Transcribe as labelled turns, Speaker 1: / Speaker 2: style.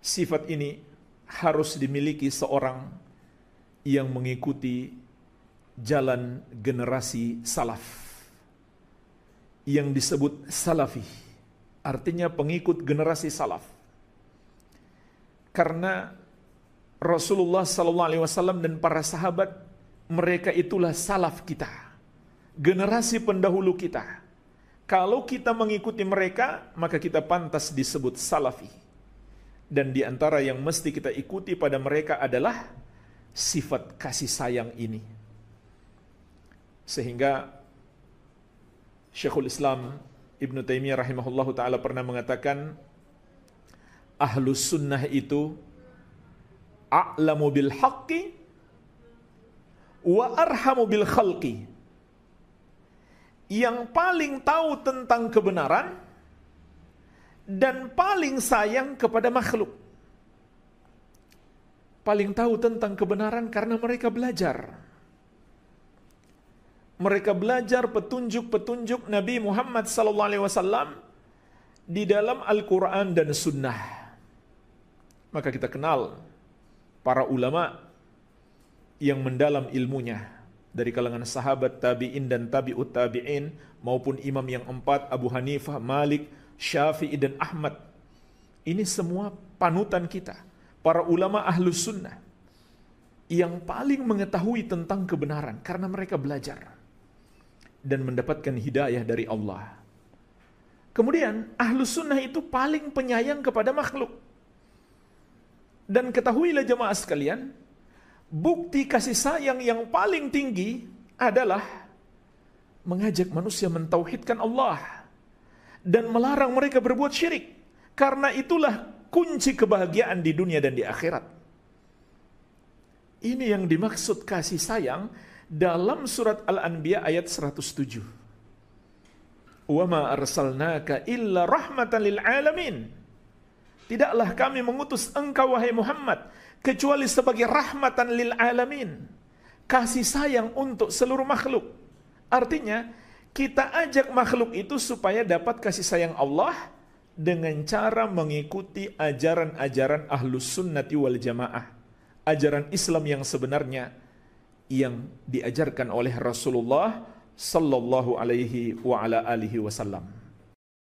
Speaker 1: Sifat ini harus dimiliki seorang yang mengikuti jalan generasi salaf. Yang disebut salafi artinya pengikut generasi salaf. Karena Rasulullah sallallahu alaihi wasallam dan para sahabat mereka itulah salaf kita generasi pendahulu kita. Kalau kita mengikuti mereka maka kita pantas disebut salafi dan di antara yang mesti kita ikuti pada mereka adalah sifat kasih sayang ini. Sehingga Syekhul Islam Ibn Taimiyah rahimahullah taala pernah mengatakan ahlus sunnah itu a'lamu bil haqqi wa arhamu bil khalqi yang paling tahu tentang kebenaran dan paling sayang kepada makhluk. Paling tahu tentang kebenaran karena mereka belajar. Mereka belajar petunjuk-petunjuk Nabi Muhammad SAW di dalam Al-Quran dan Sunnah. Maka kita kenal para ulama yang mendalam ilmunya dari kalangan sahabat tabi'in dan tabi'ut tabi'in maupun imam yang empat Abu Hanifah, Malik, Syafi'i dan Ahmad. Ini semua panutan kita. Para ulama ahlus sunnah. Yang paling mengetahui tentang kebenaran. Karena mereka belajar. Dan mendapatkan hidayah dari Allah. Kemudian ahlus sunnah itu paling penyayang kepada makhluk. Dan ketahuilah jemaah sekalian. Bukti kasih sayang yang paling tinggi adalah mengajak manusia mentauhidkan Allah dan melarang mereka berbuat syirik. Karena itulah kunci kebahagiaan di dunia dan di akhirat. Ini yang dimaksud kasih sayang dalam surat Al-Anbiya ayat 107. Wa ma arsalnaka illa rahmatan lil alamin. Tidaklah kami mengutus engkau wahai Muhammad kecuali sebagai rahmatan lil alamin. Kasih sayang untuk seluruh makhluk. Artinya, kita ajak makhluk itu supaya dapat kasih sayang Allah dengan cara mengikuti ajaran-ajaran ahlus sunnati wal jamaah. Ajaran Islam yang sebenarnya yang diajarkan oleh Rasulullah sallallahu alaihi wa ala alihi wasallam.